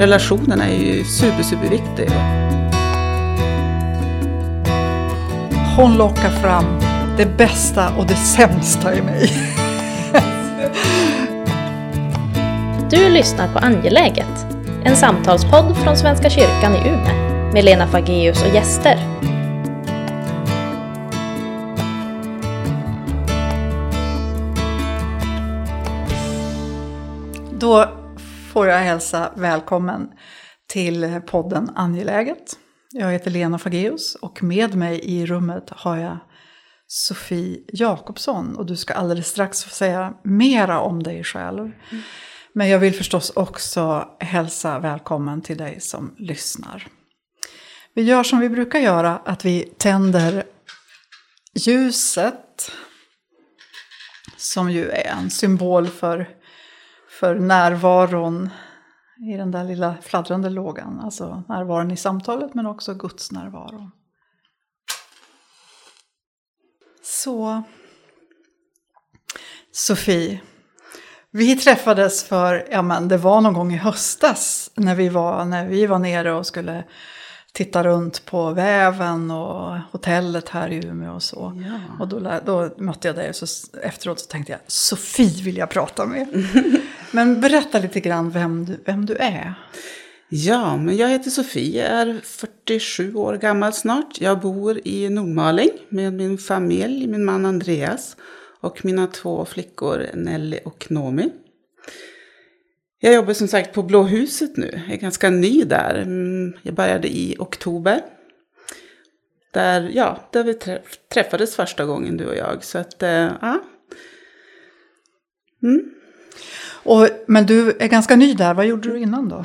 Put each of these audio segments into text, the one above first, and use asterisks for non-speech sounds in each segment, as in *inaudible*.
relationerna är ju super, superviktiga. Hon lockar fram det bästa och det sämsta i mig. Du lyssnar på Angeläget, en samtalspodd från Svenska kyrkan i Umeå med Lena Fageus och gäster. Hälsa välkommen till podden Angeläget. Jag heter Lena Fageus och med mig i rummet har jag Sofie Jakobsson och du ska alldeles strax få säga mera om dig själv. Mm. Men jag vill förstås också hälsa välkommen till dig som lyssnar. Vi gör som vi brukar göra, att vi tänder ljuset som ju är en symbol för, för närvaron i den där lilla fladdrande lågan. Alltså närvaron i samtalet men också Guds närvaro. Så, Sofie, vi träffades för, ja men det var någon gång i höstas när vi var, när vi var nere och skulle titta runt på väven och hotellet här i Umeå och så. Ja. Och då, då mötte jag dig och så efteråt så tänkte jag, Sofie vill jag prata med. *laughs* men berätta lite grann vem du, vem du är. Ja, men jag heter Sofie, är 47 år gammal snart. Jag bor i Nordmaling med min familj, min man Andreas och mina två flickor Nelly och Nomi. Jag jobbar som sagt på Blå huset nu. Jag är ganska ny där. Mm, jag började i oktober. Där, ja, där vi träffades första gången du och jag. Så att, eh, ja. Mm. Och, men du är ganska ny där. Vad gjorde du innan då?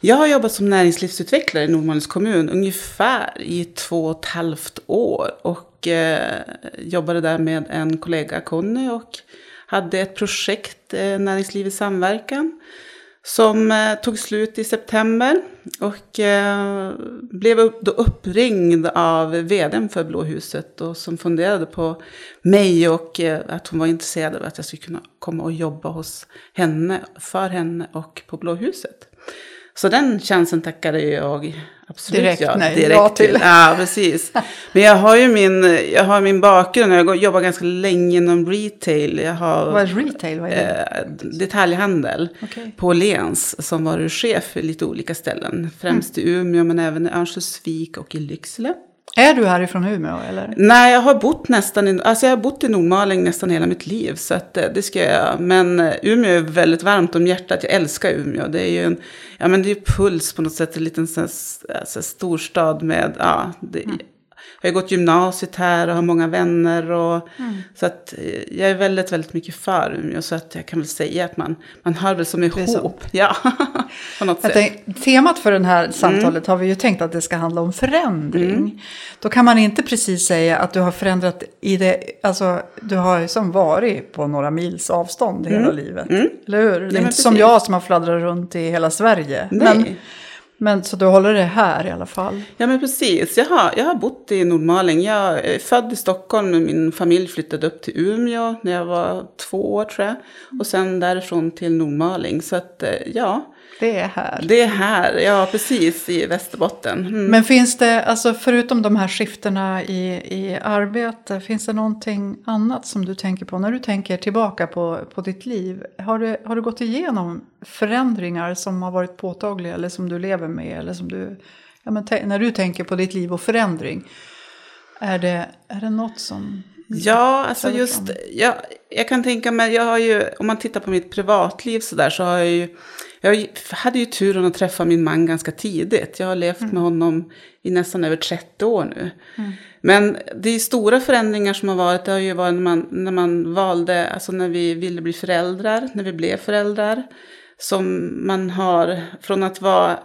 Jag har jobbat som näringslivsutvecklare i Nordmalings kommun ungefär i två och ett halvt år. Och eh, jobbade där med en kollega, Conny, och hade ett projekt, eh, Näringsliv i samverkan, som eh, tog slut i september. Och eh, blev upp, då uppringd av vdn för Blåhuset och som funderade på mig och eh, att hon var intresserad av att jag skulle kunna komma och jobba hos henne, för henne och på Blåhuset. Så den chansen tackade jag absolut direkt, ja. Nej, direkt ja till. Ja, precis. Men jag har ju min, jag har min bakgrund, jag jobbar ganska länge inom retail. Jag har, vad är retail? Vad är det? Eh, detaljhandel okay. på Lens som varit chef i lite olika ställen. Främst mm. i Umeå men även i Örnsköldsvik och i Lycksele. Är du härifrån Umeå eller? Nej, jag har bott nästan i, alltså jag har bott i Nordmaling nästan hela mitt liv. Så att, eh, det ska jag Men eh, Umeå är väldigt varmt om hjärtat. Jag älskar Umeå. Det är ju en, ja men det är puls på något sätt. En liten sån, alltså, storstad med, ja, det, mm jag har gått gymnasiet här och har många vänner. Och, mm. Så att eh, jag är väldigt, väldigt mycket för Umeå. Så att jag kan väl säga att man, man hör väl som ihop. *laughs* Ja, på något sätt. Tänk, temat för det här samtalet mm. har vi ju tänkt att det ska handla om förändring. Mm. Då kan man inte precis säga att du har förändrat i det, alltså du har ju som varit på några mils avstånd hela mm. livet. Mm. Eller hur? Det är inte som jag som har fladdrat runt i hela Sverige. Nej. Men, men så du håller det här i alla fall? Ja men precis. Jag har, jag har bott i Nordmaling. Jag är född i Stockholm men min familj flyttade upp till Umeå när jag var två år tror jag. Och sen därifrån till Nordmaling. Så att eh, ja. Det är här. Det är här, ja precis i Västerbotten. Mm. Men finns det, alltså förutom de här skiftena i, i arbete, finns det någonting annat som du tänker på när du tänker tillbaka på, på ditt liv? Har du, har du gått igenom förändringar som har varit påtagliga eller som du lever med? Eller som du, ja, men när du tänker på ditt liv och förändring, är det, är det något som Ja, alltså just, jag, jag kan tänka mig, jag har ju, om man tittar på mitt privatliv så där så har jag ju, jag hade ju turen att träffa min man ganska tidigt. Jag har levt mm. med honom i nästan över 30 år nu. Mm. Men det är stora förändringar som har varit, det har ju varit när man, när man valde, alltså när vi ville bli föräldrar, när vi blev föräldrar. Som man har, från att vara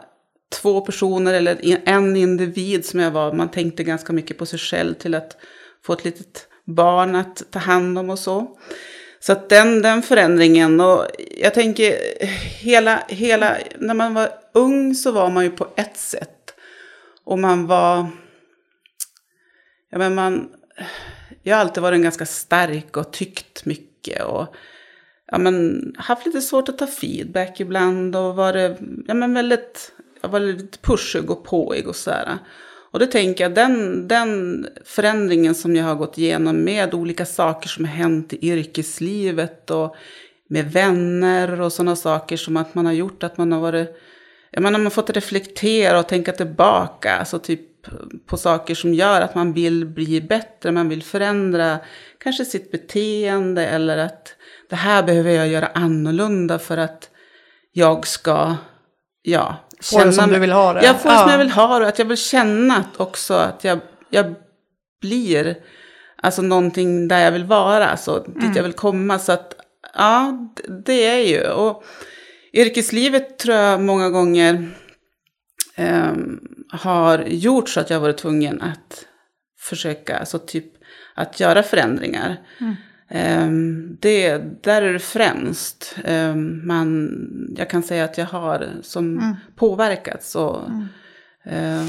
två personer eller en individ som jag var, man tänkte ganska mycket på sig själv till att få ett litet barn att ta hand om och så. Så att den, den förändringen och jag tänker hela, hela, när man var ung så var man ju på ett sätt. Och man var, ja men man, jag har alltid varit ganska stark och tyckt mycket och ja, men, haft lite svårt att ta feedback ibland och varit ja, men väldigt, jag var lite pushig och påig och sådär. Och det tänker jag, den, den förändringen som jag har gått igenom med olika saker som har hänt i yrkeslivet och med vänner och sådana saker som att man har gjort att man har varit, Jag menar, man har fått reflektera och tänka tillbaka, alltså typ på saker som gör att man vill bli bättre, man vill förändra kanske sitt beteende eller att det här behöver jag göra annorlunda för att jag ska, ja, Få det som du vill ha det. Jag får det som jag vill ha det, att jag vill känna att också att jag, jag blir, alltså någonting där jag vill vara, alltså dit Mm. jag vill komma. Så att, ja, det är ju. Och yrkeslivet tror jag många gånger ehm, har gjort så att jag har varit tvungen att försöka, alltså typ att göra förändringar. Ehm, det, där är det främst. Um, man, jag kan säga att jag har som påverkats. Och, ehm,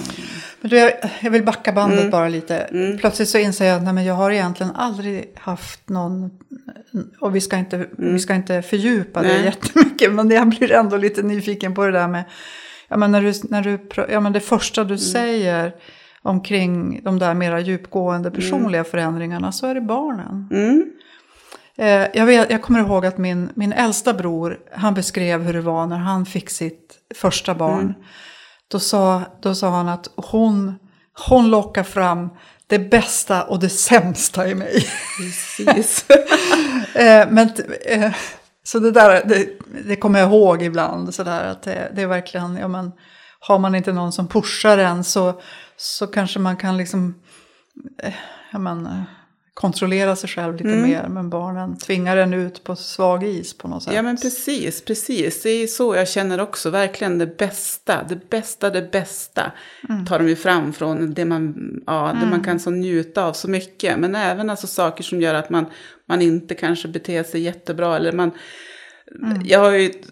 Men du, jag, jag vill backa bandet Mm. bara lite. Plötsligt så inser jag att nej, jag har egentligen aldrig haft någon, och vi ska inte, vi ska inte fördjupa det Mm. Nej. jättemycket, men jag blir ändå lite nyfiken på det där med, ja men, när du, när du, ja, men det första Mm. du säger omkring de där mera djupgående Mm. personliga förändringarna, så är det barnen. mm, jag, vet, jag kommer ihåg att min, min äldsta bror, han beskrev hur det var när han fick sitt första barn. Då, sa, då sa han att hon, hon lockar fram det bästa och det sämsta i mig. precis. *laughs* eh, men, eh, så det där det, det kommer jag ihåg ibland. Så där, att det, det är verkligen, ja, men, har man inte någon som pushar en så, så kanske man kan liksom, eh, ja, men, eh, kontrollera sig själv lite mer. Men barnen tvingar en ut på svag is på något sätt. Ja men precis, precis. Det är så jag känner också. Verkligen det bästa, det bästa, det bästa tar de ju fram från det man, ja, det man kan så njuta av så mycket. Men även alltså saker som gör att man, man inte kanske beter sig jättebra. Eller man, Jag har ju t-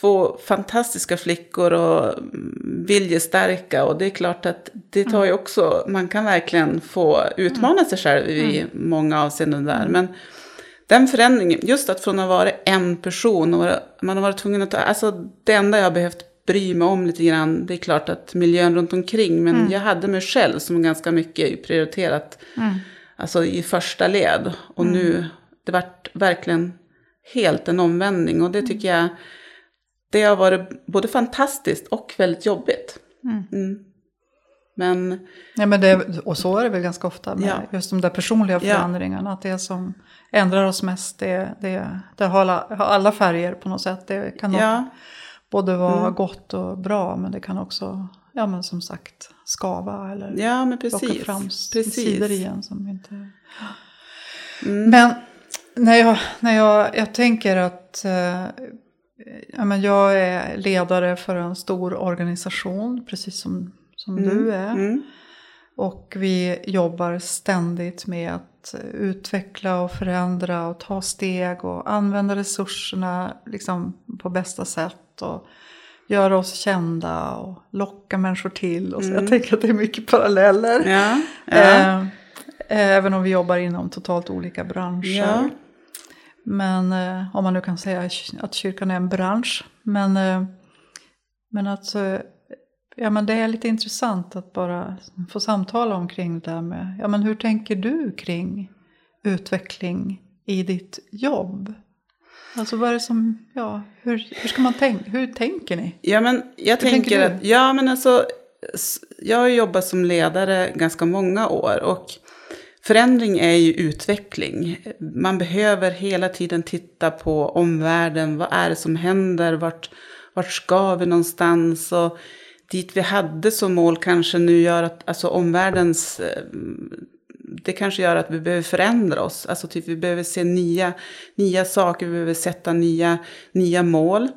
två fantastiska flickor och mm, viljestarka. Och det är klart att det tar ju också, man kan verkligen få utmana sig själv i många avseenden där. Men den förändringen, just att från att vara en person och man har varit tvungen att ta, alltså det enda jag har behövt bry mig om lite grann, det är klart att miljön runt omkring, men jag hade mig själv som ganska mycket prioriterat, alltså i första led. Och nu, det vart verkligen helt en omvändning och det tycker jag, det har varit både fantastiskt och väldigt jobbigt. Mm. Men Ja, men det, och så är det väl ganska ofta med Ja. just de där personliga Ja. förändringarna. Att det som ändrar oss mest, det, det, det har, alla, har alla färger på något sätt. Det kan ja, både vara Mm. gott och bra, men det kan också, ja men som sagt, skava eller ja men plocka precis. fram s- precis. sidor igen som inte... Mm. Men när jag, när jag, jag tänker att eh, ja, men jag är ledare för en stor organisation, precis som, som du är. Mm. Och vi jobbar ständigt med att utveckla och förändra och ta steg och använda resurserna liksom på bästa sätt. Och göra oss kända och locka människor till. Och så Jag tänker att det är mycket paralleller. Mm. Ja, ja. Eh, även om vi jobbar inom totalt olika branscher. Ja. Men eh, om man nu kan säga att kyrkan är en bransch. Men, eh, men att eh, ja, men det är lite intressant att bara få samtala omkring det där med, ja men hur tänker du kring utveckling i ditt jobb? Alltså vad är det som, ja, hur, hur ska man tänka, hur tänker ni? Ja, men jag Hur tänker tänker att, ja men alltså, jag har jobbat som ledare ganska många år och förändring är ju utveckling. Man behöver hela tiden titta på omvärlden, vad är det som händer, vart, vart ska vi någonstans och dit vi hade som mål kanske nu gör att, alltså omvärldens, eh, det kanske gör att vi behöver förändra oss. Alltså typ vi behöver se nya, nya saker, vi behöver sätta nya, nya mål.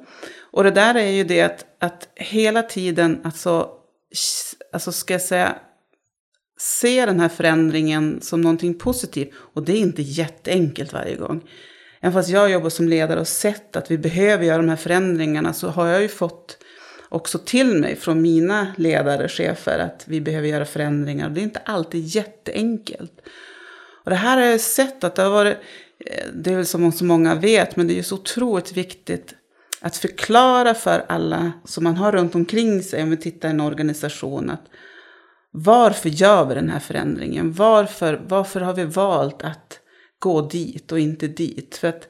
Och det där är ju det att, att hela tiden, alltså, alltså ska jag säga, se den här förändringen som någonting positivt. Och det är inte jätteenkelt varje gång. Även fast jag jobbar som ledare och sett att vi behöver göra de här förändringarna så har jag ju fått också till mig från mina ledare, chefer, att vi behöver göra förändringar. Det är inte alltid jätteenkelt. Och det här har jag sett att det har varit, eh, det är väl som så många vet, men det är ju så otroligt viktigt att förklara för alla som man har runt omkring sig, om vi tittar i en organisation, att varför gör vi den här förändringen? Varför, varför har vi valt att gå dit och inte dit? För att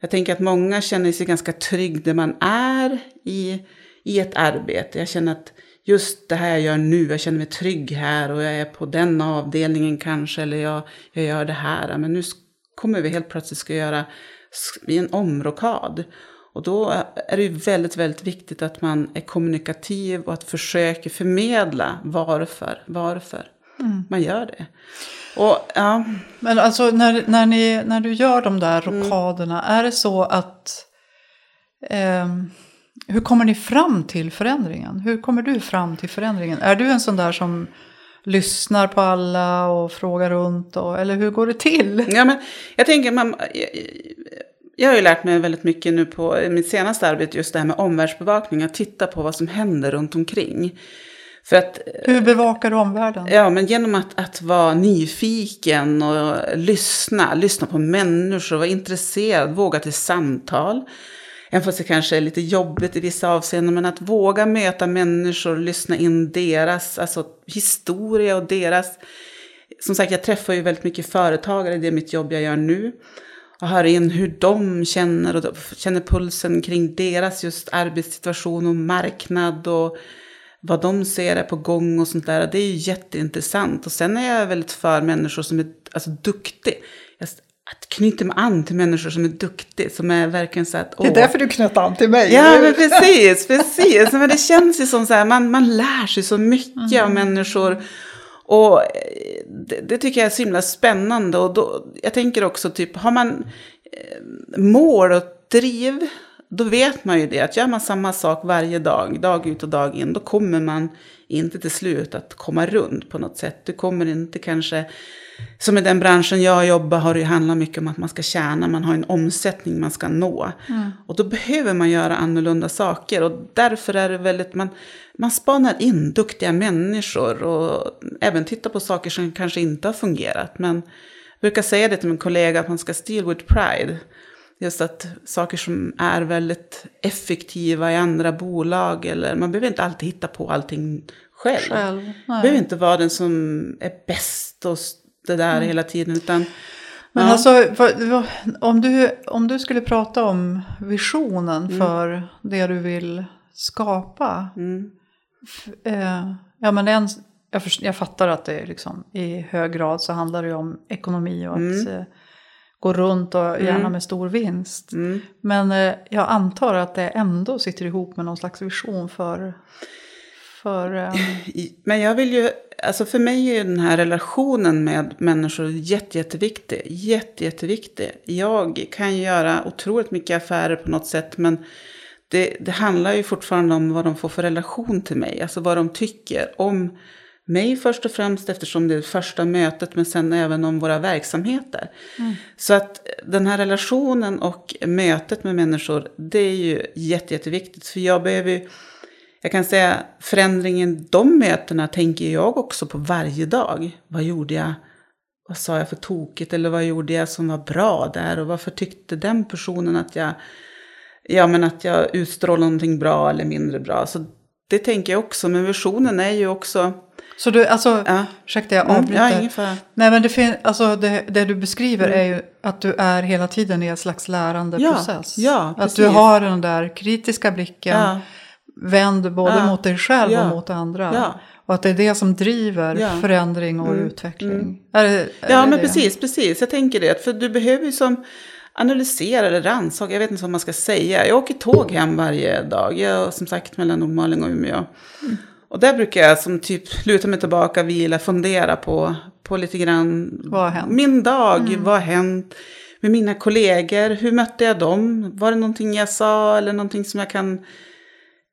jag tänker att många känner sig ganska trygg där man är i, i ett arbete. Jag känner att just det här jag gör nu, jag känner mig trygg här och jag är på den avdelningen kanske, eller jag, jag gör det här. Men nu kommer vi helt plötsligt ska göra en omrokad. Och då är det ju väldigt, väldigt viktigt att man är kommunikativ och att försöka förmedla varför, varför mm. man gör det. Och, ja. Men alltså när, när, ni, när du gör de där mm. rockaderna, mm. är det så att... Eh, hur kommer ni fram till förändringen? Hur kommer du fram till förändringen? Är du en sån där som lyssnar på alla och frågar runt? Och, eller hur går det till? Ja, men jag tänker, man, jag har ju lärt mig väldigt mycket nu på mitt senaste arbete, just det här med omvärldsbevakning, att titta på vad som händer runt omkring. För att, Hur bevakar du omvärlden? Ja, men genom att, att vara nyfiken och lyssna, lyssna på människor, vara intresserad, våga till samtal. Även fast det kanske är lite jobbigt i vissa avseenden, men att våga möta människor, lyssna in deras alltså, historia och deras... Som sagt, jag träffar ju väldigt mycket företagare, det är mitt jobb jag gör nu och hör in hur de känner och känner pulsen kring deras just arbetssituation och marknad och vad de ser är på gång och sånt där. Det är ju jätteintressant. Och sen är jag väldigt för människor som är alltså, duktiga. Att knyta mig an till människor som är duktiga, som är verkligen så att... Åh. Det är därför du knöt an till mig. Ja, men precis, precis. Men det känns ju som så här, man, man lär sig så mycket mm. av människor. Och eh, det, det, tycker jag är så himla spännande. Och då, jag tänker också typ, har man eh, mål och driv, då vet man ju det. Att gör man samma sak varje dag, dag ut och dag in, då kommer man inte till slut att komma runt på något sätt. Du kommer inte kanske som i den branschen jag jobbar har det ju handlat mycket om att man ska tjäna, man har en omsättning man ska nå. Mm. Och då behöver man göra annorlunda saker och därför är det väldigt, man, man spanar in duktiga människor och även tittar på saker som kanske inte har fungerat. Men jag brukar säga det till min kollega att man ska steal with pride. Just att saker som är väldigt effektiva i andra bolag eller man behöver inte alltid hitta på allting själv. själv behöver inte vara den som är bäst och det där mm. hela tiden. Utan, Men ja. alltså, om du, om du skulle prata om visionen mm. för det du vill skapa. Mm. Eh, ja, men en, jag, för, jag fattar att det liksom, i hög grad så handlar det om ekonomi och att mm. eh, gå runt och gärna mm. med stor vinst. Mm. Men eh, jag antar att det ändå sitter ihop med någon slags vision för för, *laughs* um... Men jag vill ju, alltså för mig är den här relationen med människor jätte, jätteviktig. Jätte, jätteviktig. Jag kan göra otroligt mycket affärer på något sätt, men det, det handlar ju fortfarande om vad de får för relation till mig. Alltså vad de tycker om mig först och främst eftersom det är första mötet men sen även om våra verksamheter. Mm. Så att den här relationen och mötet med människor det är ju jätte, jätteviktigt. För jag behöver ju jag kan säga förändringen, de mötena tänker jag också på varje dag. Vad gjorde jag? Vad sa jag för tokigt? Eller vad gjorde jag som var bra där? Och varför tyckte den personen att jag, ja, men att jag utstrålar någonting bra eller mindre bra? Så det tänker jag också. Men visionen är ju också... Så du, alltså, ja. ursäkta jag avbryter. Mm, ja, ingen fara. Nej men det, fin- alltså det, det du beskriver mm. är ju att du är hela tiden i en slags lärandeprocess. Ja, ja, att precis. du har den där kritiska blicken. Ja vänd både ja. mot dig själv ja. och mot andra. Ja. Och att det är det som driver förändring och mm. utveckling. Mm. Är det, är ja, men det? precis, precis. Jag tänker det. För du behöver ju som analysera eller rannsaka, jag vet inte vad man ska säga. Jag åker tåg hem varje dag, jag som sagt mellan Nordmaling och Umeå. Mm. Och där brukar jag som typ luta mig tillbaka, vila, fundera på, på lite grann vad har hänt? min dag, mm. vad har hänt med mina kollegor, hur mötte jag dem, var det någonting jag sa eller någonting som jag kan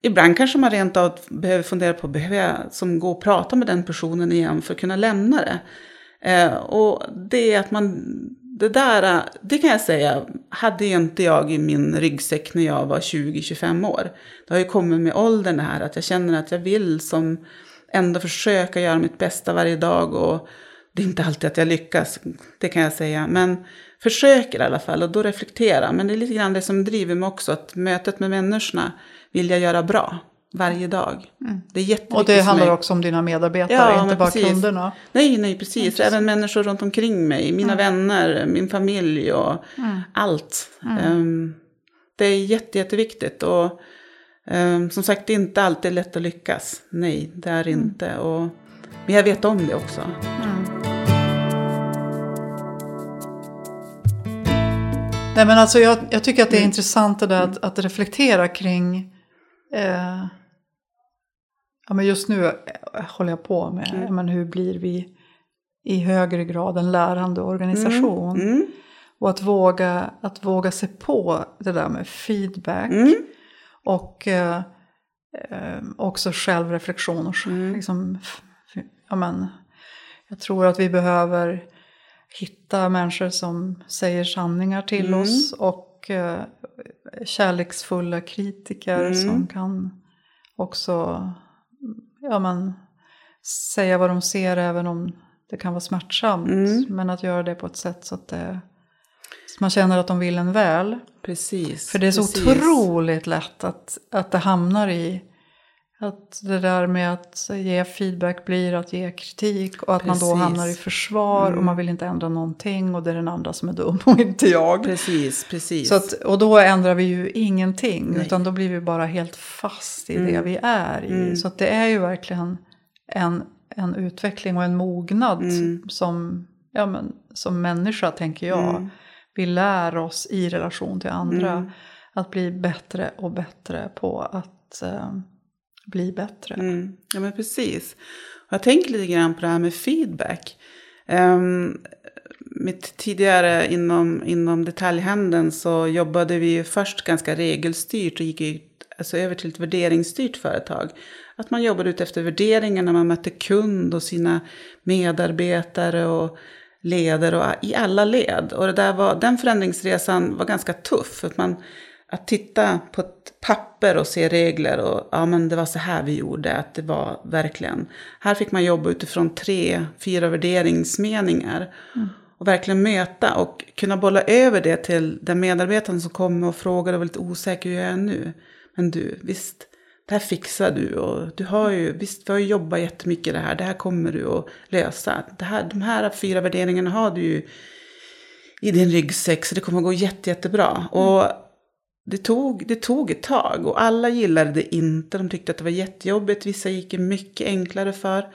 Ibland kanske man rent av behöver fundera på, behöver jag som gå och prata med den personen igen för att kunna lämna det? Eh, och det är att man, det där, det kan jag säga, hade ju inte jag i min ryggsäck när jag var 20-25 år. Det har ju kommit med åldern det här, att jag känner att jag vill som ändå försöka göra mitt bästa varje dag och Det är inte alltid att jag lyckas, det kan jag säga. Men försöker i alla fall och då reflektera. Men det är lite grann det som driver mig också. Att mötet med människorna vill jag göra bra varje dag. Mm. Det är jätteviktigt Och det handlar också om dina medarbetare, ja, inte bara precis. kunderna. Nej, nej, precis. Även människor runt omkring mig. Mina mm. vänner, min familj och mm. allt. Um, det är jätte, jätteviktigt. Och um, som sagt, det är inte alltid lätt att lyckas. Nej, det är mm. inte. Och, men jag vet om det också. Mm. Nej, men alltså jag, jag tycker att det är mm. intressant det där att, att reflektera kring eh, ja, men just nu eh, håller jag på med mm. men hur blir vi i högre grad en lärande organisation. Mm. Mm. Och att våga, att våga se på det där med feedback. Mm. Och eh, eh, också självreflektion. Och, mm. liksom, ja, men, jag tror att vi behöver hitta människor som säger sanningar till mm. oss. Och eh, kärleksfulla kritiker som kan också ja, men, säga vad de ser även om det kan vara smärtsamt. Mm. Men att göra det på ett sätt så att, det, så man känner att de vill en väl. Precis. För det är så precis. otroligt lätt att, att det hamnar i att det där med att ge feedback blir att ge kritik och att Precis. man då hamnar i försvar mm. och man vill inte ändra någonting och det är den andra som är dum och inte jag. Precis, precis. Så att, och då ändrar vi ju ingenting Nej. utan då blir vi bara helt fast i mm. det vi är i. Mm. Så att det är ju verkligen en, en utveckling och en mognad mm. som, ja, men, som människa tänker jag. Mm. Vi lär oss i relation till andra mm. att bli bättre och bättre på att eh, bli bättre. Mm. Ja men precis. Jag tänker lite grann på det här med feedback. Um, mitt tidigare inom, inom detaljhandeln så jobbade vi först ganska regelstyrt och gick ut, alltså över till ett värderingsstyrt företag. Att man jobbade ut efter värderingar när man mötte kund och sina medarbetare och ledare och i alla led. Och det där var, den förändringsresan var ganska tuff. Att man att titta på ett papper och se regler och ja men det var så här vi gjorde, att det var verkligen. Här fick man jobba utifrån tre, fyra värderingsmeningar. Mm. Och verkligen möta och kunna bolla över det till den medarbetaren som kommer och frågar och var lite osäker, hur jag är nu? Men du, visst, det här fixar du och du har ju, visst vi har ju jobbat jättemycket det här, det här kommer du att lösa. Det här, de här fyra värderingarna har du ju i din ryggsäck så det kommer att gå jätte, jättebra. Mm. Och det tog, det tog ett tag och alla gillade det inte. De tyckte att det var jättejobbigt. Vissa gick det mycket enklare för.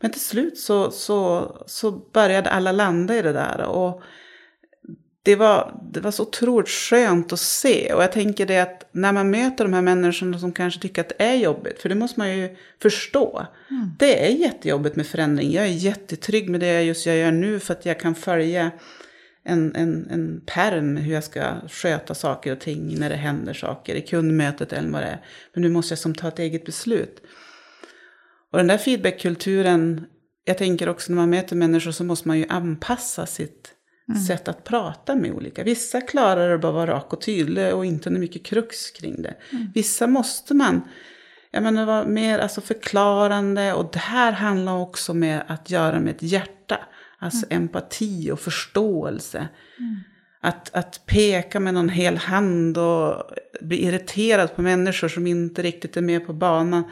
Men till slut så, så, så började alla landa i det där. Och det var, det var så otroligt skönt att se. Och jag tänker det att när man möter de här människorna som kanske tycker att det är jobbigt. För det måste man ju förstå. Mm. Det är jättejobbigt med förändring. Jag är jättetrygg med det just jag gör nu. För att jag kan följa en, en, en perm hur jag ska sköta saker och ting när det händer saker i kundmötet eller vad det är. Men nu måste jag som ta ett eget beslut. Och den där feedbackkulturen, jag tänker också när man möter människor så måste man ju anpassa sitt mm. sätt att prata med olika. Vissa klarar det bara att vara rak och tydlig och inte mycket krux kring det. Mm. Vissa måste man jag menar, vara mer alltså förklarande och det här handlar också med att göra med ett hjärta. Alltså mm. empati och förståelse. Mm. Att, att peka med någon hel hand och bli irriterad på människor som inte riktigt är med på banan.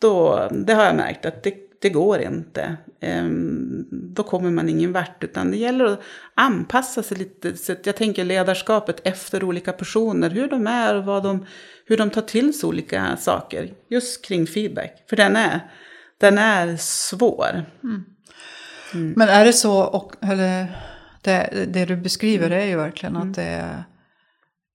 Då, det har jag märkt att det, det går inte. Um, då kommer man ingen vart. Utan det gäller att anpassa sig lite. Så jag tänker ledarskapet efter olika personer. Hur de är och vad de, hur de tar till sig olika saker. Just kring feedback. För den är, den är svår. Mm. Mm. Men är det så, och, eller, det, det du beskriver är ju verkligen mm. att, det är,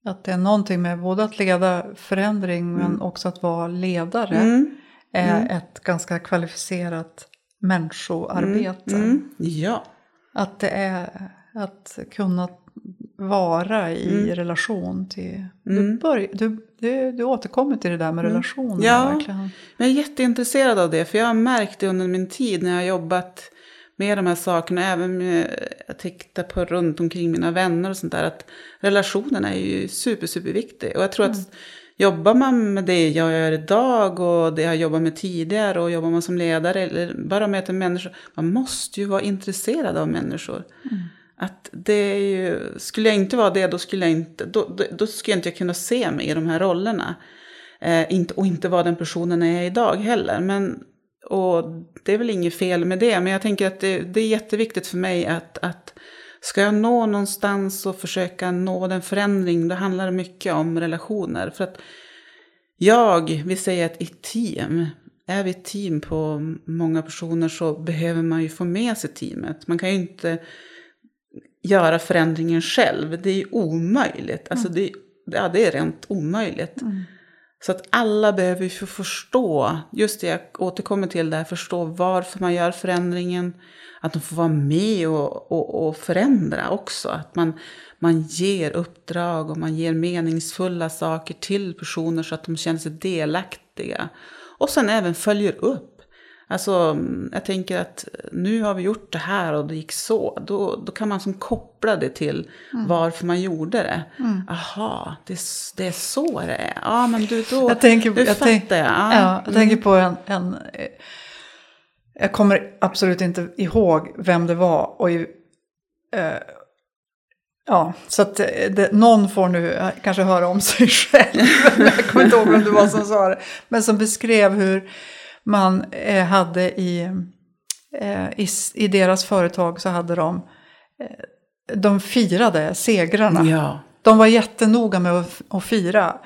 att det är någonting med både att leda förändring men mm. också att vara ledare. Mm. är mm. ett ganska kvalificerat människoarbete. Ja. Att det är att kunna vara i mm. relation till... Mm. Du, börj, du, du, du återkommer till det där med mm. relationer. Ja, verkligen. jag är jätteintresserad av det. För jag har märkt det under min tid när jag har jobbat med de här sakerna. Även med, jag tittar på runt omkring mina vänner och sånt där. Att relationerna är ju super, super viktiga. Och jag tror mm. att jobbar man med det jag gör idag och det jag jobbar med tidigare och jobbar man som ledare eller bara möter människor. Man måste ju vara intresserad av människor. Mm. Att det är ju, skulle jag inte vara det då skulle jag inte, då, då, då skulle jag inte kunna se mig i de här rollerna. Eh, inte, och inte vara den personen jag är idag heller. Men, och det är väl inget fel med det, men jag tänker att det, det är jätteviktigt för mig att, att ska jag nå någonstans och försöka nå den förändring, då handlar det mycket om relationer. För att jag, vi säger att i team, är vi ett team på många personer så behöver man ju få med sig teamet. Man kan ju inte göra förändringen själv. Det är ju omöjligt. Alltså mm. det, ja, det är rent omöjligt. Mm. Så att alla behöver få förstå, just det jag återkommer till där, förstå varför man gör förändringen. Att de får vara med och, och, och förändra också. Att man, man ger uppdrag och man ger meningsfulla saker till personer så att de känner sig delaktiga. Och sen även följer upp. Alltså, jag tänker att nu har vi gjort det här och det gick så. Då, då kan man som koppla det till mm. varför man gjorde det. Mm. Aha, det, det är så det är. Ja, men du, då jag tänker, du jag fattar jag. Ja, ja jag mm. tänker på en, en... Jag kommer absolut inte ihåg vem det var. Och, eh, ja, så att det, någon får nu kanske höra om sig *laughs* själv. jag kommer inte ihåg vem det var som sa det. Men som beskrev hur man eh, hade i, eh, i, i, deras företag så hade de, eh, de firade segrarna. Ja. De var jättenoga med att, att fira.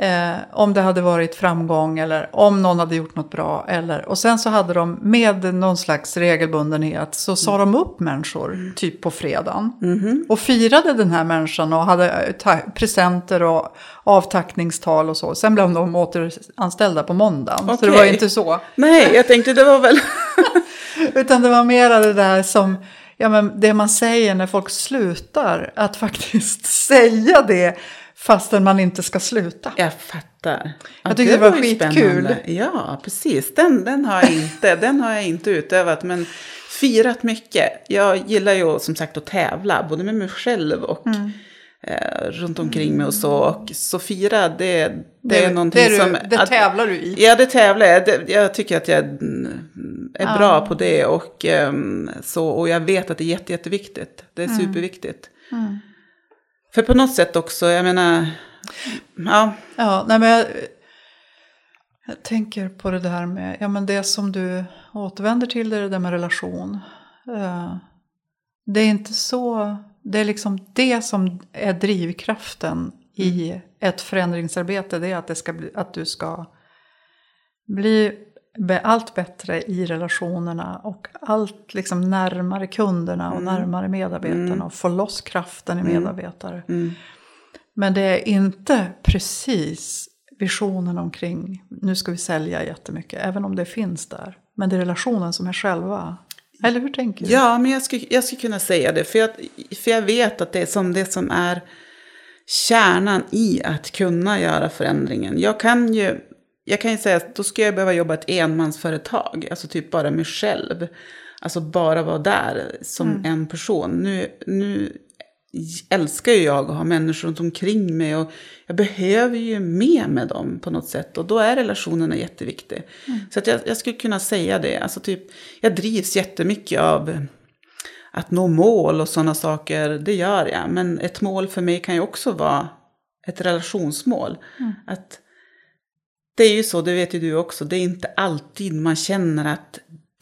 Eh, om det hade varit framgång eller om någon hade gjort något bra. Eller, och sen så hade de med någon slags regelbundenhet så sa mm. de upp människor mm. typ på fredagen. Mm. Och firade den här människan och hade presenter och avtackningstal och så. Sen blev de återanställda på måndagen. Okay. Så det var inte så. Nej, jag tänkte det var väl... *laughs* Utan det var mera det där som ja, men det man säger när folk slutar. Att faktiskt *laughs* säga det Fastän man inte ska sluta. Jag fattar. Jag tyckte det, var, var skitkul. Ja, precis. Den, den, har jag inte, *laughs* den har jag inte utövat. Men firat mycket. Jag gillar ju som sagt att tävla. Både med mig själv och mm. eh, runt omkring mig och så. Och så fira, det, det, det är någonting det är du, som... Det att, tävlar du i. Ja, det tävlar jag. Jag tycker att jag är ah. bra på det. Och, um, så, och jag vet att det är jätte, jätteviktigt. Det är mm. superviktigt. Mm. För på något sätt också, jag menar, ja. Ja, nej men jag, jag tänker på det där med, ja men det som du återvänder till, det, det där med relation. Uh, det är inte så, det är liksom det som är drivkraften i mm. ett förändringsarbete. Det är att, det ska bli, att du ska bli allt bättre i relationerna och allt liksom närmare kunderna och mm. närmare medarbetarna mm. och få loss kraften i mm. medarbetare. Mm. Men det är inte precis visionen omkring nu ska vi sälja jättemycket, även om det finns där. Men det är relationen som är själva. Eller hur tänker du? Ja, men jag skulle, jag skulle kunna säga det. För jag, för jag vet att det är som det som är kärnan i att kunna göra förändringen. Jag kan ju jag kan ju säga att då skulle jag behöva jobba ett enmansföretag, alltså typ bara mig själv. Alltså bara vara där som mm. en person. Nu, nu älskar ju jag att ha människor runt omkring mig och jag behöver ju med med dem på något sätt och då är relationerna jätteviktiga. Mm. Så att jag, jag, skulle kunna säga det, alltså typ, jag drivs jättemycket av att nå mål och sådana saker, det gör jag. Men ett mål för mig kan ju också vara ett relationsmål. Mm. Att det är ju så, det vet ju du också, det är inte alltid man känner att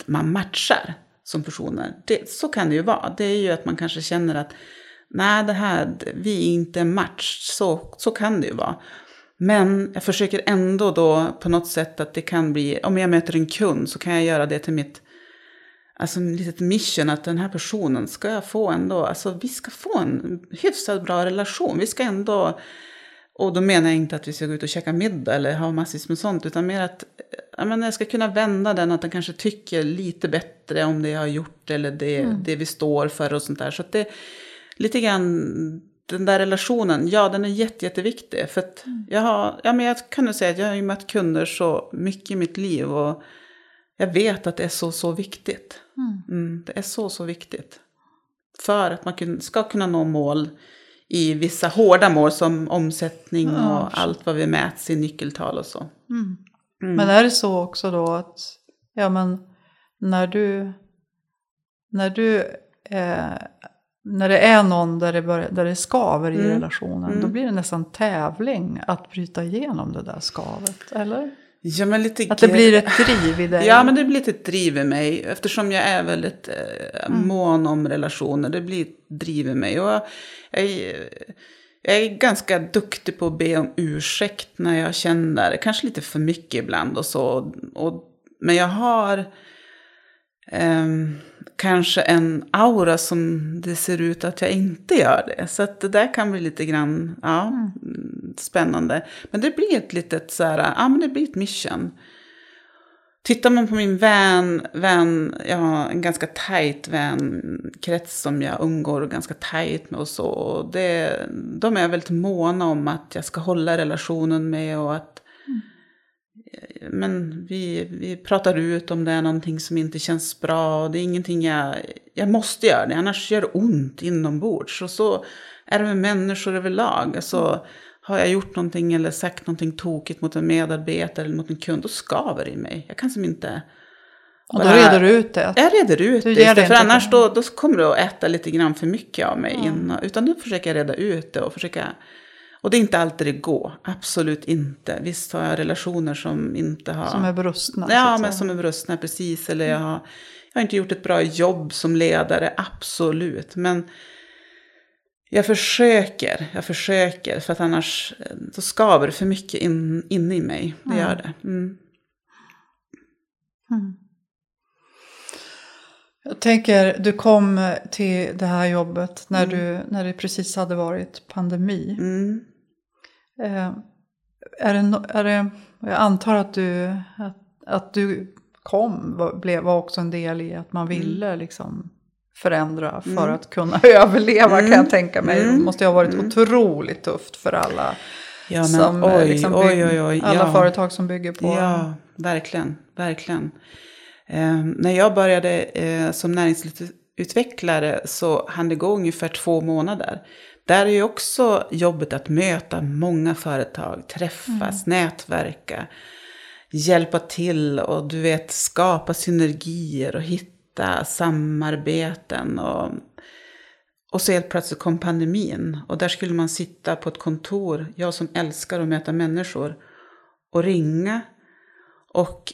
man matchar som personer. Det, så kan det ju vara. Det är ju att man kanske känner att nej, det här, vi är inte en match. Så, så kan det ju vara. Men jag försöker ändå då på något sätt att det kan bli, om jag möter en kund så kan jag göra det till mitt, alltså litet mission att den här personen ska jag få ändå, alltså vi ska få en hyfsat bra relation. Vi ska ändå och då menar jag inte att vi ska gå ut och käka middag eller ha massvis med sånt, utan mer att jag, menar, jag ska kunna vända den, att den kanske tycker lite bättre om det jag har gjort eller det, mm. det vi står för och sånt där. Så att det lite grann, den där relationen, ja den är jätte, jätteviktig. För att mm. jag har, ja men jag kan nog säga att jag har ju mött kunder så mycket i mitt liv och jag vet att det är så, så viktigt. Mm. Mm, det är så, så viktigt. För att man ska kunna nå mål i vissa hårda mål som omsättning Ja, och allt vad vi mäts i nyckeltal och så. Mm. Mm. Men är det så också då att, ja men när du, när du, eh, när det är någon där det, börjar, där det skaver i Mm. relationen, Mm. då blir det nästan tävling att bryta igenom det där skavet, eller? Ja, men lite Att det blir ett driv i dig? Ja, men det blir lite ett driv i mig. Eftersom jag är väldigt eh, Mm. mån om relationer. Det blir ett driv i mig. Och jag, jag, är- jag är ganska duktig på att be om ursäkt när jag känner, kanske lite för mycket ibland och så. Och, men jag har ehm, kanske en aura som det ser ut att jag inte gör det. Så att det där kan bli lite grann, ja, mm, spännande. Men det blir ett litet så här, ja men det blir ett mission. Tittar man på min vän, vän, jag har en ganska tajt vänkrets som jag umgår ganska tajt med och så. Och det, de är väldigt måna om att jag ska hålla relationen med och att men vi, vi pratar ut om det är någonting som inte känns bra. Och det är ingenting jag, jag måste göra det, annars gör det ont inombords. Och så är det med människor överlag. Alltså, har jag gjort någonting eller sagt någonting tokigt mot en medarbetare eller mot en kund, då skaver det i mig. Jag kan som inte... Och då bara- reder du ut det? Jag reder ut Du det, istället för annars då, då kommer det att äta lite grann för mycket av mig. Ja. Innan, utan nu försöker jag reda ut det och försöka... Och det är inte alltid det går, absolut inte. Visst har jag relationer som inte har... Som är brustna? Ja, men som är brustna, precis. Eller jag har, jag har inte gjort ett bra jobb som ledare, absolut. Men jag försöker, jag försöker. För att annars så skaver det för mycket in, inne i mig. Det Mm. gör det. Mm. Mm. Jag tänker, du kom till det här jobbet när, du, när det precis hade varit pandemi. Mm. Eh, är det, är det, jag antar att du, att, att du kom var, blev, var också en del i att man ville liksom förändra för Mm. att kunna *laughs* överleva kan Mm. jag tänka mig. Det Mm. måste ju ha varit Mm. otroligt tufft för alla. Ja, som, eh, oj, liksom oj, oj, oj. alla ja. företag som bygger på... Ja, verkligen, verkligen. Eh, när jag började eh, som näringslivsutvecklare så hann det gå ungefär två månader. Där är ju också jobbet att möta många företag, träffas, nätverka, hjälpa till och du vet skapa synergier och hitta samarbeten. Och, och så helt plötsligt kom pandemin och där skulle man sitta på ett kontor, jag som älskar att möta människor, och ringa och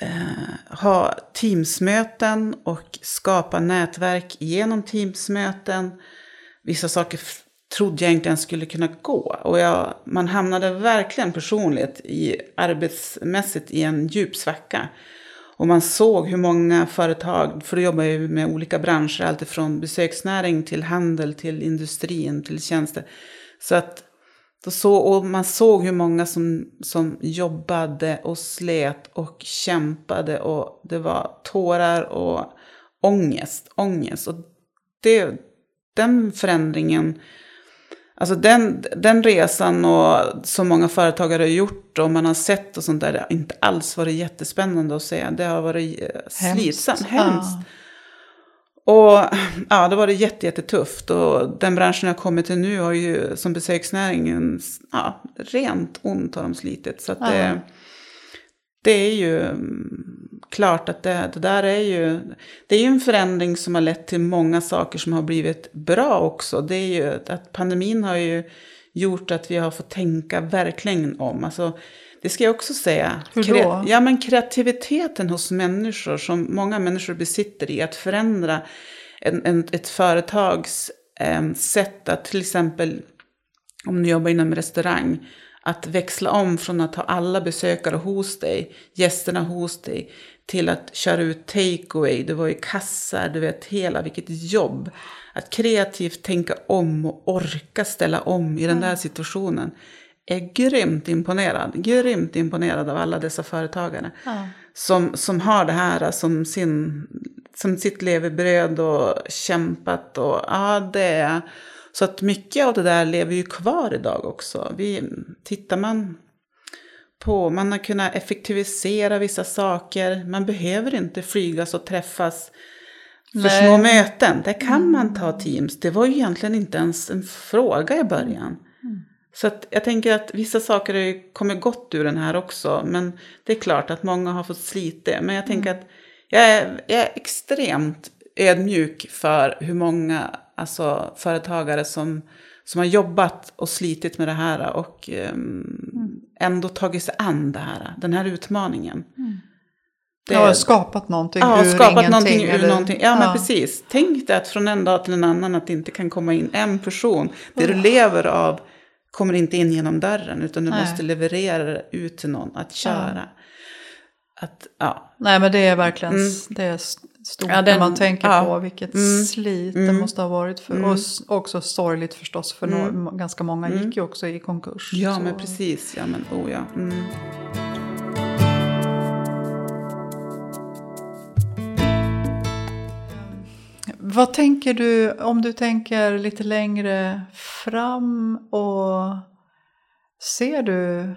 eh, ha teamsmöten och skapa nätverk genom teamsmöten. Vissa saker trodde jag inte ens skulle kunna gå. Och jag, man hamnade verkligen personligt, i, arbetsmässigt, i en djup svacka. Och man såg hur många företag, för då jobbar jag ju med olika branscher, alltifrån besöksnäring till handel, till industrin, till tjänster. Så att då så, och man såg hur många som, som jobbade och slet och kämpade och det var tårar och ångest, ångest. Och det, den förändringen, alltså den, den resan och så många företagare har gjort och man har sett och sånt där, det har inte alls varit jättespännande att se. Det har varit eh, slitsamt, hemskt. Ja. Och ja, det var det jätte, jättetufft. Och den branschen jag kommit till nu har ju som besöksnäringen, ja, rent ont har de slitit. Så att det, det är ju klart att det, det där är ju, det är ju en förändring som har lett till många saker som har blivit bra också. Det är ju att pandemin har ju gjort att vi har fått tänka verkligen om. Alltså, det ska jag också säga. Hur då? Ja, men kreativiteten hos människor som många människor besitter i att förändra en, en, ett företags eh, sätt att till exempel, om du jobbar inom restaurang, att växla om från att ha alla besökare hos dig, gästerna hos dig, till att köra ut takeaway, det var ju kassar, du vet hela, vilket jobb. Att kreativt tänka om och orka ställa om i den där situationen. Är grymt imponerad, grymt imponerad av alla dessa företagare Ja. som, som har det här som, sin, som sitt levebröd och kämpat. Och, ja, det är, så att mycket av det där lever ju kvar idag också. Vi, tittar man på, man har kunnat effektivisera vissa saker. Man behöver inte flygas och träffas för Nej. små möten. Där kan man ta Teams. Det var ju egentligen inte ens en fråga i början. Så att jag tänker att vissa saker har ju kommit gott ur den här också. Men det är klart att många har fått slita. Men jag tänker att jag är, jag är extremt ödmjuk för hur många alltså, företagare som, som har jobbat och slitit med det här och ehm, ändå tagit sig an det här, den här utmaningen. Det- Jag har skapat någonting Ja, ur skapat ingenting. någonting ur eller- någonting. Ja, men precis. Tänk dig att från en dag till en annan att det inte kan komma in en person. Det du lever av kommer inte in genom dörren, utan du Nej. måste leverera det ut till någon att köra. Att, ja. Nej men det är verkligen Mm. det är stort Ja, när den- man tänker ja. på vilket Mm. slit det Mm. måste ha varit för Mm. oss. Också sorgligt förstås för Mm. nå- ganska många Mm. gick ju också i konkurs. ja, så- men precis. Ja, men oh ja. Mm. Vad tänker du om du tänker lite längre fram och ser du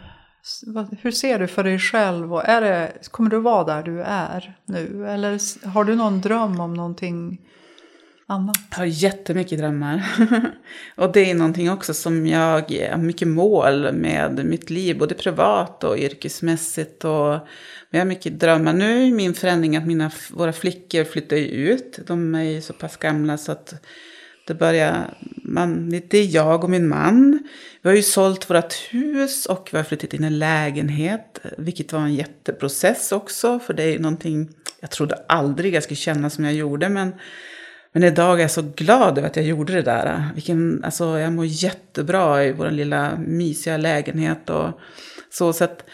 hur ser du för dig själv och är det, kommer du vara där du är nu eller har du någon dröm om någonting annat? Jag har jättemycket drömmar. *laughs* och det är någonting också som jag har mycket mål med mitt liv, både privat och yrkesmässigt. Och, jag har mycket drömmar. Nu är min förändring att mina, våra flickor flyttar ut. De är ju så pass gamla så att det börjar, man, det är jag och min man. Vi har ju sålt vårt hus och vi har flyttat in i en lägenhet. Vilket var en jätteprocess också. För det är ju någonting, jag trodde aldrig jag skulle känna som jag gjorde. Men men idag är jag så glad över att jag gjorde det där. Vilken, alltså, jag mår jättebra i vår lilla mysiga lägenhet. Och så, så att,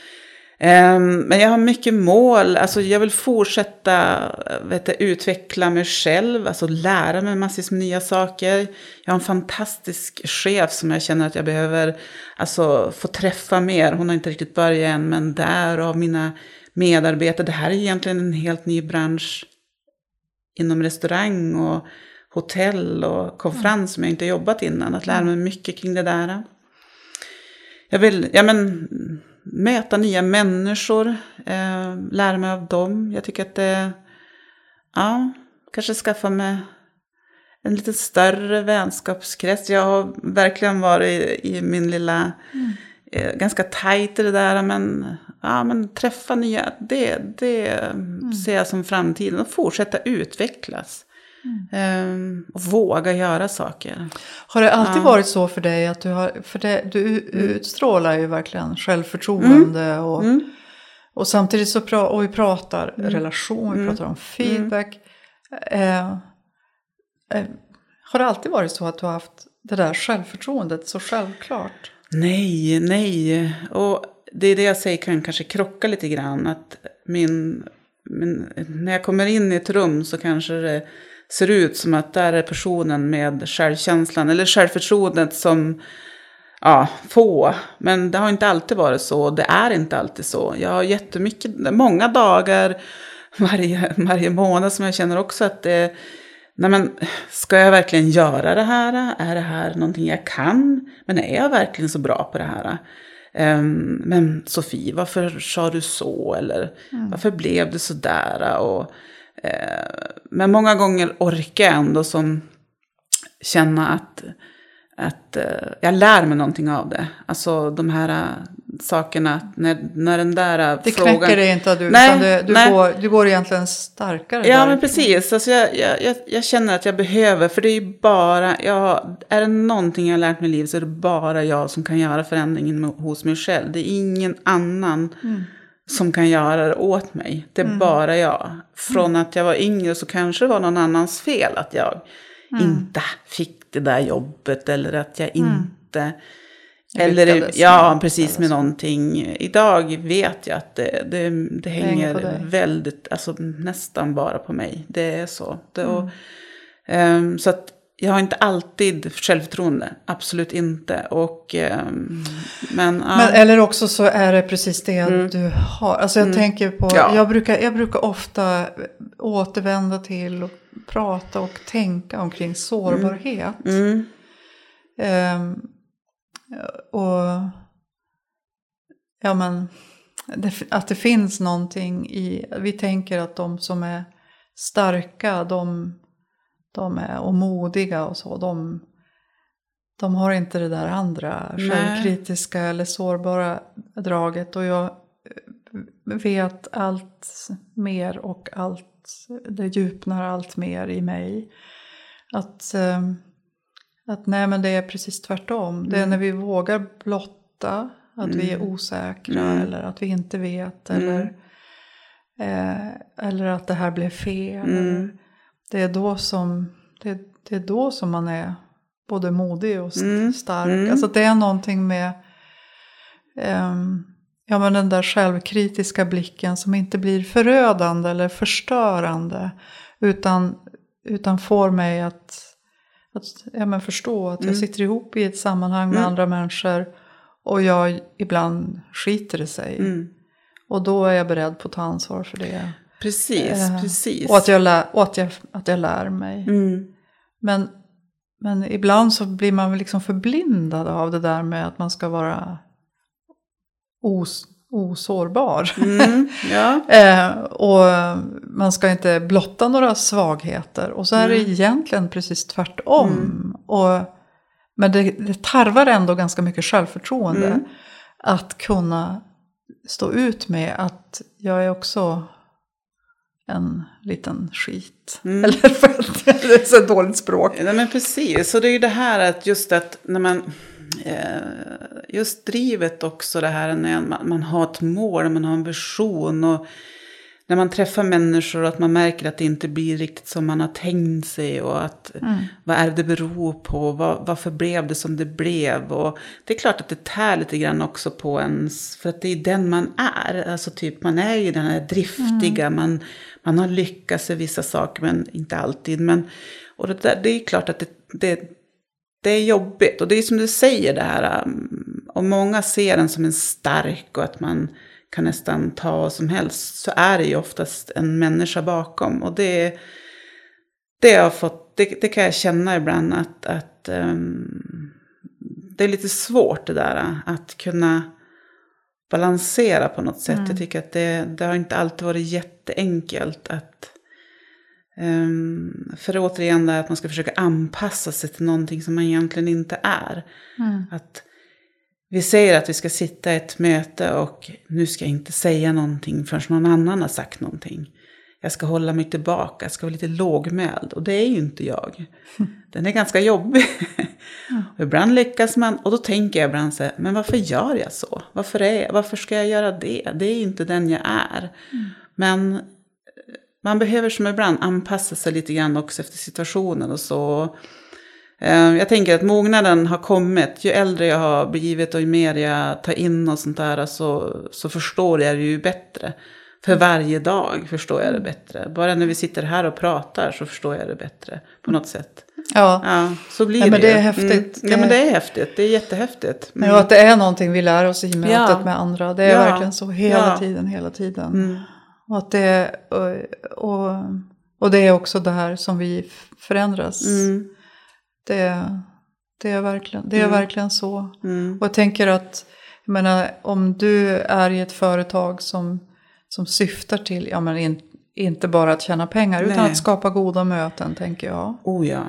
Ehm, men jag har mycket mål. Alltså, jag vill fortsätta vet du, utveckla mig själv. Alltså lära mig massvis med nya saker. Jag har en fantastisk chef som jag känner att jag behöver alltså, få träffa mer. Hon har inte riktigt börjat än. Men där av mina medarbetare. Det här är egentligen en helt ny bransch inom restaurang och hotell och konferens som jag inte jobbat innan. Att lära mig mycket kring det där. Jag vill ja, men, möta nya människor, eh, lära mig av dem. Jag tycker att det, ja, kanske skaffa mig en lite större vänskapskrets. Jag har verkligen varit i, i min lilla, eh, ganska tajt i det där, men, ja, men träffa nya, det, det ser jag som framtiden och fortsätta utvecklas. Ehm, och våga göra saker. Har det alltid Ja. varit så för dig att du har, för det, du utstrålar ju verkligen självförtroende och, Mm. och samtidigt så pra, och vi pratar relation, vi Mm. pratar om feedback. Eh, eh, har det alltid varit så att du har haft det där självförtroendet så självklart? Nej, nej. Och det är det jag säger kan kanske krocka lite grann. Att min, min, när jag kommer in i ett rum så kanske det ser ut som att där är personen med självkänslan eller självförtroendet som ja, få. Men det har inte alltid varit så. Det är inte alltid så. Jag har jättemycket, många dagar *laughs* varje, varje månad som jag känner också att det Nej men, ska jag verkligen göra det här? Är det här någonting jag kan? Men är jag verkligen så bra på det här? Ehm, men Sofie, varför sa du så? Eller varför blev det så där? Och, men många gånger orkar jag ändå som känna att, att eh, jag lär mig någonting av det. Alltså de här eh, sakerna, när, när den där eh, Det frågan... knäcker dig inte, du, Nej, utan det, du, nej. Går, du går egentligen starkare Ja, där. men precis. Alltså jag, jag, jag, känner att jag behöver, för det är ju bara, jag, är det någonting jag har lärt mig i livet så är det bara jag som kan göra förändringen hos mig själv. Det är ingen annan som kan göra det åt mig. Det är bara jag. Från att jag var yngre så kanske det var någon annans fel att jag inte fick det där jobbet eller att jag inte... Eller, Lyckades ja, med precis med någonting. Idag vet jag att det, det, det hänger väldigt, alltså nästan bara på mig. Det är så. Det, Mm. och, ehm, så att jag har inte alltid självförtroende, absolut inte. Och, ehm, men, ja. Men, eller också så är det precis det du har. Alltså jag tänker på, Mm. Ja. jag, brukar, jag brukar ofta återvända till och prata och tänka omkring sårbarhet. mm, Ehm, och ja men, det, att det finns någonting i, vi tänker att de som är starka, de de är, och modiga och så, de, de har inte det där andra Nej. självkritiska eller sårbara draget. Och jag vet allt mer och allt, det djupnar allt mer i mig. Att, eh, att nej men det är precis tvärtom. Det är när vi vågar blotta att vi är osäkra Mm. eller att vi inte vet. Mm. Eller, eh, eller att det här blev fel. Mm. Det, är då som, det, det är då som man är både modig och Mm. stark. Mm. Alltså det är någonting med ehm, ja, men den där självkritiska blicken som inte blir förödande eller förstörande. Utan, utan får mig att, att ja, men förstå att jag Mm. sitter ihop i ett sammanhang med Mm. andra människor. Och jag ibland skiter det sig. Mm. Och då är jag beredd på att ta ansvar för det. Precis, Eh, precis. Och att jag, lär, att jag, att jag lär mig. Mm. Men, men ibland så blir man väl liksom förblindad av det där med att man ska vara os, osårbar. Mm. *laughs* Ja. Eh, och man ska inte blotta några svagheter. Och så är det Nej. egentligen precis tvärtom. Mm. Och, men det, det tarvar ändå ganska mycket självförtroende. Mm. Att kunna stå ut med att jag är också en liten skit. Mm. *laughs* Eller för att det är så dåligt språk. Nej, men precis, och det är ju det här att just att när man... Eh, just drivet också det här när man, man har ett mål, man har en vision och när man träffar människor och att man märker att det inte blir riktigt som man har tänkt sig och att vad är det beror på, vad, varför blev det som det blev? Och det är klart att det tär lite grann också på ens, för att det är den man är, alltså typ man är ju den här driftiga, man, man har lyckats i vissa saker men inte alltid, men och det, där, det är klart att det, det, det är jobbigt. Och det är som du säger det här, um, om många ser en som en stark och att man kan nästan ta vad som helst så är det ju oftast en människa bakom. Och det, det, har fått, det, det kan jag känna ibland att, att um, det är lite svårt det där att kunna balansera på något sätt. Jag tycker att det, det har inte alltid varit jätteenkelt att um, för återigen det att man ska försöka anpassa sig till någonting som man egentligen inte är. Att vi säger att vi ska sitta i ett möte och nu ska jag inte säga någonting förrän någon annan har sagt någonting. Jag ska hålla mig tillbaka, jag ska vara lite lågmäld. Och det är ju inte jag. *laughs* Den är ganska jobbig. och ibland lyckas man, och då tänker jag ibland så här, men varför gör jag så? Varför, är, varför ska jag göra det? Det är ju inte den jag är. Men eh, man behöver som ibland anpassa sig lite grann också efter situationen och så. Eh, Jag tänker att mognaden har kommit. Ju äldre jag har blivit och ju mer jag tar in och sånt där så, så förstår jag det ju bättre. För varje dag förstår jag det bättre. Bara när vi sitter här och pratar så förstår jag det bättre på något sätt. Ja. Ja, så blir Ja, det men det ju. är häftigt. Mm. Ja, Det- men det är häftigt. Det är jättehäftigt. Mm. Ja, att det är någonting vi lär oss i mötet Ja. med andra. Det är Ja. verkligen så hela tiden, hela tiden. Mm. Och, att det, och, och, och det är också det här som vi förändras. Mm. Det, det är verkligen, det är verkligen så. Mm. Och jag tänker att, jag menar, om du är i ett företag som, som syftar till, ja men in, inte bara att tjäna pengar, utan Nej. att skapa goda möten, tänker jag. Oh ja.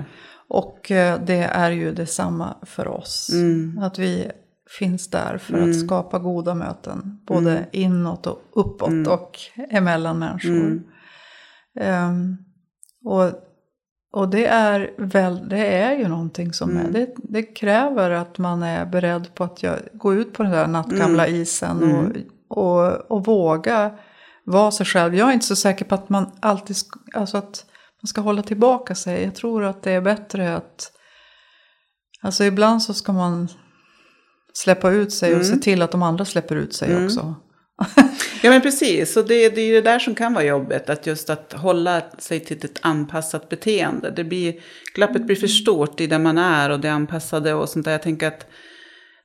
Och eh, det är ju detsamma för oss. Mm. Att vi finns där för att skapa goda möten. Både Mm. inåt och uppåt och emellan människor. Mm. Ehm, och, och det är, väl, det är ju någonting som Mm. är, det, det kräver att man är beredd på att gå ut på den där nattgamla Mm. isen och, och, och våga vara sig själv. Jag är inte så säker på att man alltid, alltså att man ska hålla tillbaka sig. Jag tror att det är bättre att, alltså ibland så ska man släppa ut sig och se till att de andra släpper ut sig också. *laughs* Ja men precis, och det, det är ju det där som kan vara jobbet. Att just att hålla sig till ett anpassat beteende. Det blir, glappet blir för stort i det man är och det anpassade och sånt där. Jag tänker att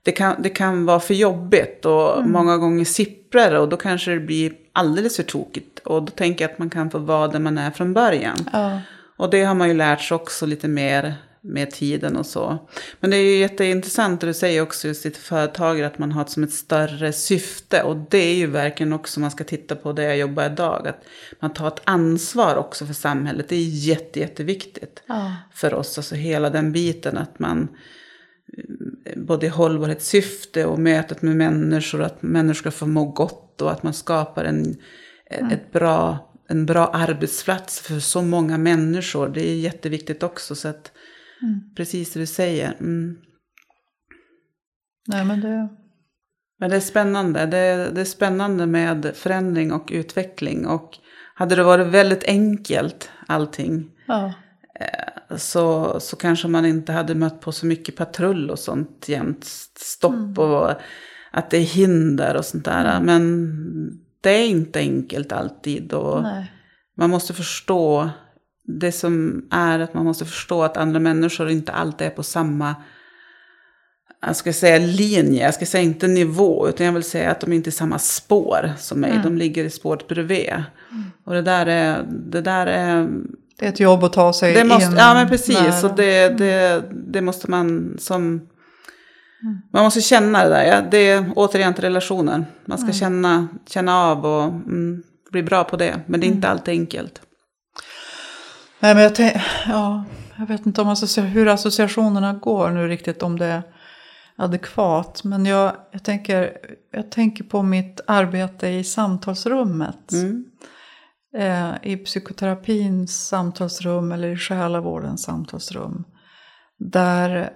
det kan, det kan vara för jobbigt och många gånger sipprar och då kanske det blir alldeles för tokigt. Och då tänker jag att man kan få vara där man är från början. Ja. Och det har man ju lärt sig också lite mer med tiden och så. Men det är ju jätteintressant det du säger också just i företag att man har som ett större syfte. Och det är ju verkligen också, man ska titta på det jag jobbar idag, att man tar ett ansvar också för samhället. Det är jätte, jätteviktigt Ja. för oss, alltså hela den biten att man eh, både hållbarhetssyfte och mötet med människor, att människor ska få må gott och att man skapar en, ett bra, en bra arbetsplats för så många människor. Det är jätteviktigt också. Så att, Precis det du säger. Mm. Nej, men det... Men det är spännande. Det är, det är spännande med förändring och utveckling. Och hade det varit väldigt enkelt allting Ja. så, så kanske man inte hade mött på så mycket patrull och sånt jämt. Stopp och att det är hinder och sånt där. Men det är inte enkelt alltid. Och Nej. man måste förstå, det som är att man måste förstå att andra människor inte alltid är på samma jag ska säga linje, jag ska säga inte nivå, utan jag vill säga att de inte är i samma spår som mig. De ligger i spåret bredvid. Och det där är, det där är Det är ett jobb att ta sig det måste, in. ja men precis, och det, det, det måste man som... Man måste känna det där, ja, det är återigen till relationer. Man ska känna, känna av och mm, bli bra på det. Men det är inte alltid enkelt. Nej, men jag, tänk, ja, jag vet inte om associa- hur associationerna går nu riktigt, om det är adekvat. Men jag, jag, tänker, jag tänker på mitt arbete i samtalsrummet. Mm. Eh, I psykoterapins samtalsrum eller i själavårdens samtalsrum. Där,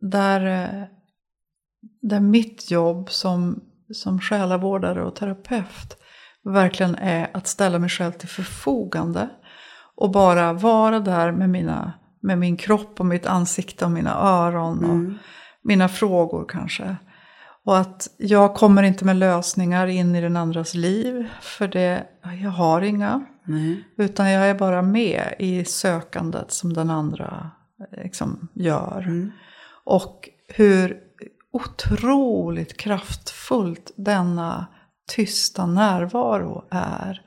där, eh, där mitt jobb som, som själavårdare och terapeut verkligen är att ställa mig själv till förfogande. Och bara vara där med, mina, med min kropp och mitt ansikte och mina öron och mina frågor kanske. Och att jag kommer inte med lösningar in i den andras liv, för det, jag har inga. Nej. Utan jag är bara med i sökandet som den andra liksom gör. Mm. Och hur otroligt kraftfullt denna tysta närvaro är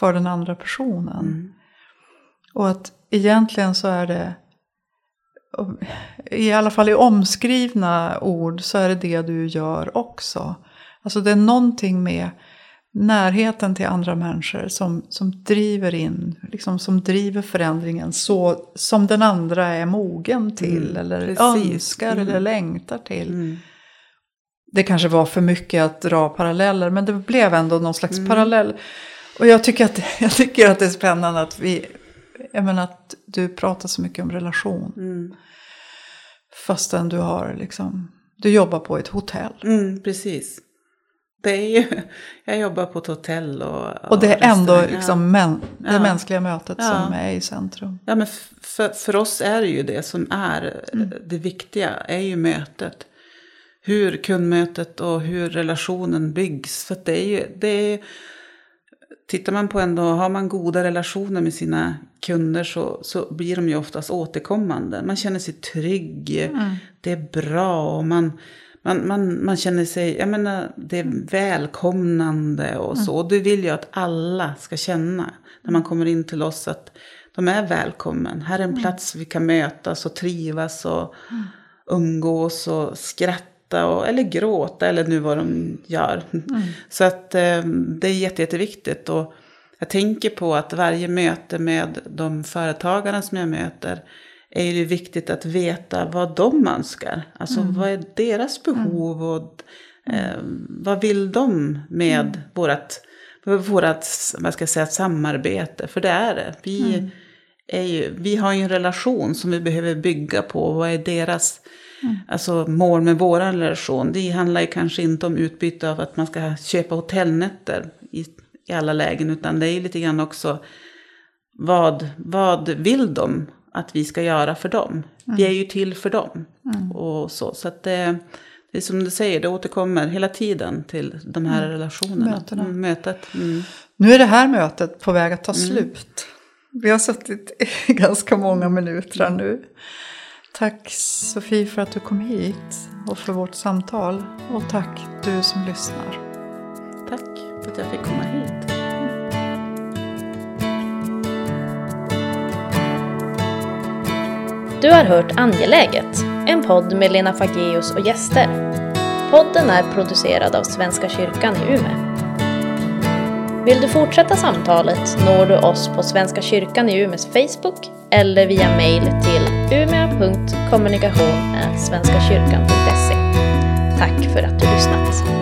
för den andra personen. Mm. Och att egentligen så är det, i alla fall i omskrivna ord, så är det det du gör också. Alltså det är någonting med närheten till andra människor som, som driver in, liksom som driver förändringen så som den andra är mogen till Mm, eller precis. önskar Mm. eller längtar till. Mm. Det kanske var för mycket att dra paralleller men det blev ändå någon slags Mm. parallell. Och jag tycker, att, *laughs* jag tycker att det är spännande att vi, jag menar att du pratar så mycket om relation. Mm. Fastän du har liksom, du jobbar på ett hotell. Mm, precis. Det är ju, *laughs* jag jobbar på ett hotell och... Och det är ändå liksom män, det Ja. mänskliga mötet Ja. som är i centrum. Ja, men för, för oss är det ju det som är Mm. det viktiga, är ju mötet. Hur kundmötet och hur relationen byggs. För det är ju, det är, tittar man på ändå, har man goda relationer med sina kunder så, så blir de ju oftast återkommande. Man känner sig trygg, Mm. det är bra och man, man, man, man känner sig, jag menar, det är välkomnande och så. Och det vill jag att alla ska känna när man kommer in till oss att de är välkommen. Här är en plats vi kan mötas och trivas och umgås och skratta och, eller gråta eller nu vad de gör. Så att eh, det är jätte, jätteviktigt. Och jag tänker på att varje möte med de företagarna som jag möter är det viktigt att veta vad de önskar. Alltså vad är deras behov och eh, vad vill de med vårat, vårat vad ska jag säga, samarbete? För det är det. Vi, är ju, vi har ju en relation som vi behöver bygga på. Vad är deras alltså, mål med vår relation? Det handlar ju kanske inte om utbyte av att man ska köpa hotellnätter i, i alla lägen. Utan det är ju lite grann också vad, vad vill de att vi ska göra för dem? Vi är ju till för dem. Och så så att det, det är som du säger, det återkommer hela tiden till de här relationerna. Mötena. Mm, mötet. Mm. Nu är det här mötet på väg att ta slut. Vi har suttit i *laughs* ganska många minuter nu. Tack Sofie för att du kom hit och för vårt samtal. Och tack du som lyssnar. Tack för att jag fick komma hit. Du har hört Angeläget, en podd med Lena Fageus och gäster. Podden är producerad av Svenska kyrkan i Umeå. Vill du fortsätta samtalet når du oss på Svenska kyrkan i Umeås Facebook eller via mail till umea.kommunikation.svenskakyrkan.se. Tack för att du lyssnat.